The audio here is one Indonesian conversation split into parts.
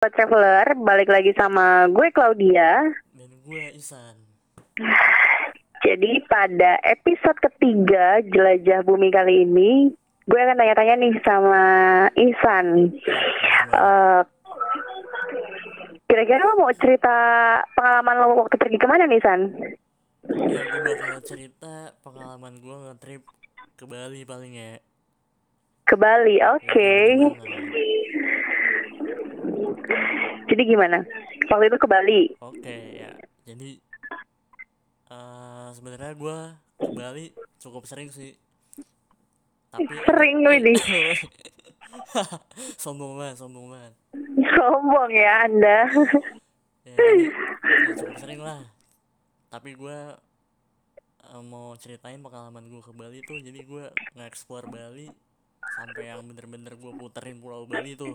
Sobat Traveler, balik lagi sama gue Claudia. Dan gue Isan. Jadi pada episode ketiga Jelajah Bumi kali ini, gue akan tanya-tanya nih sama Isan. Eh, Kira-kira lo mau cerita pengalaman lo waktu pergi ke mana nih, San? Ya gue bakal cerita pengalaman gue nge-trip ke Bali paling ya. Ke Bali, oke. Ya, Jadi gimana? Waktu itu ke Bali. Oke ya. Jadi eh sebenarnya gue ke Bali cukup sering sih. Tapi Sering lu ini. sombong banget, sombong banget. Sombong ya Anda. Ya, ya cukup sering lah. Tapi gue eh, mau ceritain pengalaman gue ke Bali tuh. Jadi gue nge-explore Bali sampai yang bener-bener gue puterin Pulau Bali tuh.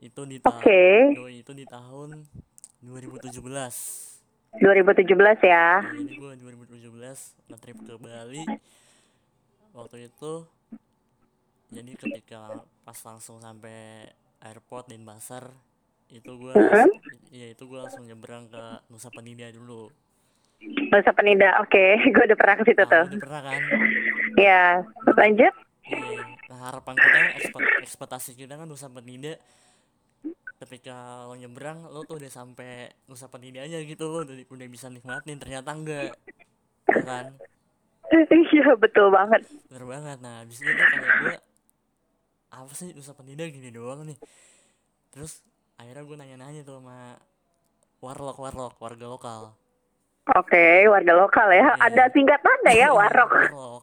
Itu di tahun Oke. itu di tahun 2017. 2017 ya. Ya, jadi gue 2017 nge-trip ke Bali. Waktu itu jadi ketika pas langsung sampai airport Denpasar itu gue Mm-mm. ya itu gue langsung nyebrang ke Nusa Penida dulu. Nusa Penida, oke. Gue udah pernah ke situ Nah, tuh. udah pernah kan? Ya, lanjut. Iya. Nah, harapan kita ekspektasi kita kan Nusa Penida ketika lo nyebrang lo tuh udah sampai Nusa Penida aja gitu lo udah, udah bisa nikmatin ternyata enggak ya kan Iya, betul banget. bener banget nah habis itu kayak gue apa sih Nusa Penida gini doang nih terus akhirnya gue nanya-nanya tuh sama warlock warlock warga lokal Oke, warga lokal ya. Iya. Ada singkatannya ya, warok. warlock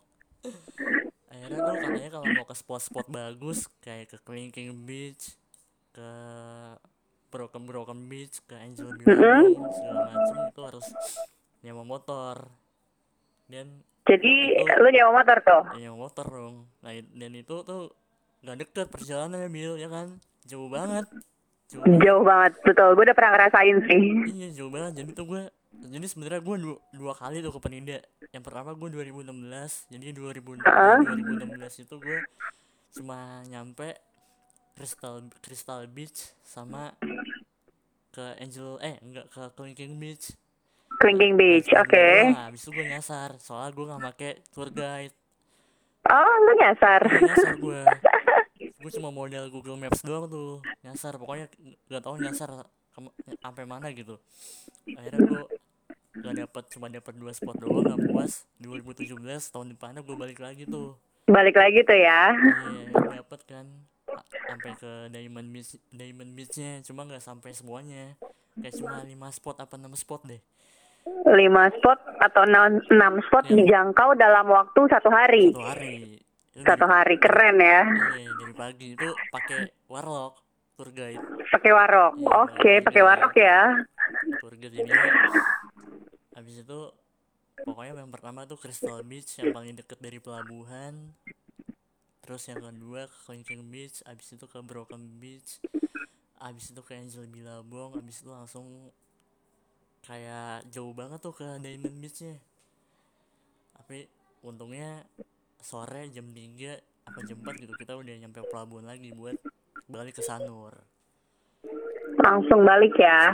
akhirnya tuh katanya kalau mau ke spot-spot bagus kayak ke Clinking Beach ke Broken Broken Beach ke Angel Billabong segala macem itu harus nyewa motor dan Jadi lu nyewa motor tuh. ya nyewa motor dong nah dan itu tuh nggak deket perjalanannya Bil ya kan jauh banget jauh banget. Jauh banget, betul. Gue udah pernah ngerasain sih. iya jauh banget jadi tuh gue jadi sebenarnya gue dua, dua kali tuh ke Peninda yang pertama gue 2016 jadi 2000 Heeh. 2016 itu gue cuma nyampe Crystal Crystal Beach sama ke Angel eh enggak ke Clinking Beach. Clinking Beach, Nah, oke. nah, habis itu gue nyasar soalnya gue nggak pakai tour guide. Oh, lu nyasar. Nyasar gue gue cuma model Google Maps doang tuh nyasar. Pokoknya nggak tahu nyasar sampai mana gitu. Akhirnya gue gak dapet cuma dapet dua spot doang gak puas. 2017 tahun depannya gue balik lagi tuh. Balik lagi tuh ya. iya dapet kan sampai ke Diamond Beach Diamond Beachnya cuma nggak sampai semuanya kayak cuma lima spot apa enam spot deh 5 spot atau 6, spot Iya. dijangkau dalam waktu satu hari. satu hari Itu Satu dari- hari, keren ya. iya dari pagi itu pakai warlock tour guide Pakai warok. Iya, Oke, pakai warok ya. burger jadi habis itu pokoknya yang pertama tuh Crystal Beach yang paling deket dari pelabuhan terus yang kedua ke Clinking Beach habis itu ke Broken Beach habis itu ke Angel Billabong habis itu langsung kayak jauh banget tuh ke Diamond Beachnya tapi untungnya sore jam 3 apa jam 4 gitu kita udah nyampe pelabuhan lagi buat balik ke Sanur Langsung balik ya.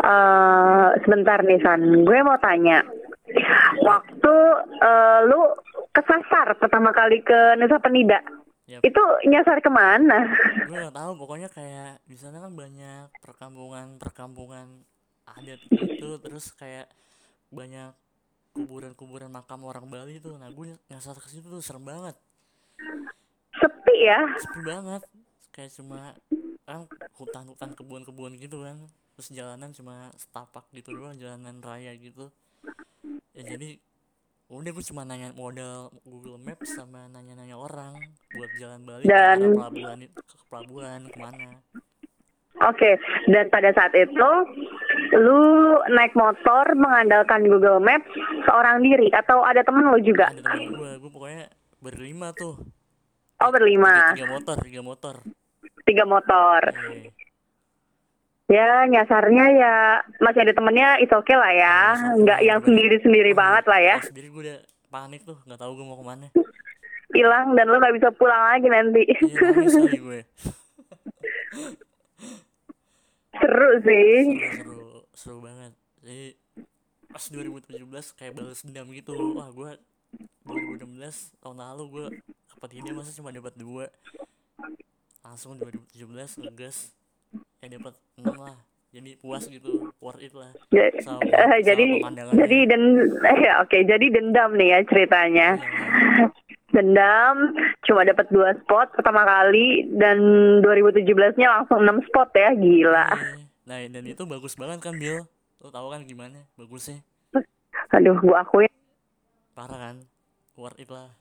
Eh sebentar nih San, gue mau tanya. Waktu eh, lu kesasar pertama kali ke Nusa Penida, Yap. itu nyasar ke mana? gue gak tahu pokoknya kayak di sana kan banyak perkampungan perkampungan adat gitu terus kayak banyak kuburan-kuburan makam orang Bali tuh nah gue nyasar ke situ tuh serem banget Sepi ya. sepi banget kayak cuma kan hutan-hutan kebun-kebun gitu kan terus jalanan cuma setapak gitu doang jalanan raya gitu ya jadi udah gue cuma nanya modal Google Maps sama nanya-nanya orang buat jalan Bali ke arah Dan- pelabuhan itu ke pelabuhan ke mana Oke, dan pada saat itu lu naik motor mengandalkan Google Maps seorang diri atau ada temen lu juga? ada gue gue pokoknya berlima tuh Oh berlima, tiga, tiga motor tiga motor tiga motor. Iya. Ya nyasarnya ya masih ada temennya itu oke lah ya, nggak yang sendiri-sendiri banget lah ya. Sendiri gue udah panik tuh nggak tahu gue mau ke mana. Hilang dan lu nggak bisa pulang lagi nanti. iya kali gue. Sih. seru seru seru banget. Jadi pas 2017 kayak balas dendam gitu wah gue 2016 tahun lalu gue dapat ini masa cuma dapat dua? Langsung 2017 ngegas ya dapat enam lah jadi puas gitu worth it lah sama, eh, jadi pemandangannya. jadi den eh, oke jadi dendam nih ya ceritanya. Iya, Dendam cuma dapat dua spot pertama kali dan 2017-nya langsung 6 spot ya, gila. iya. nah dan itu bagus banget kan Bill lo tau kan gimana bagusnya Aduh, gua akuin parah kan worth it lah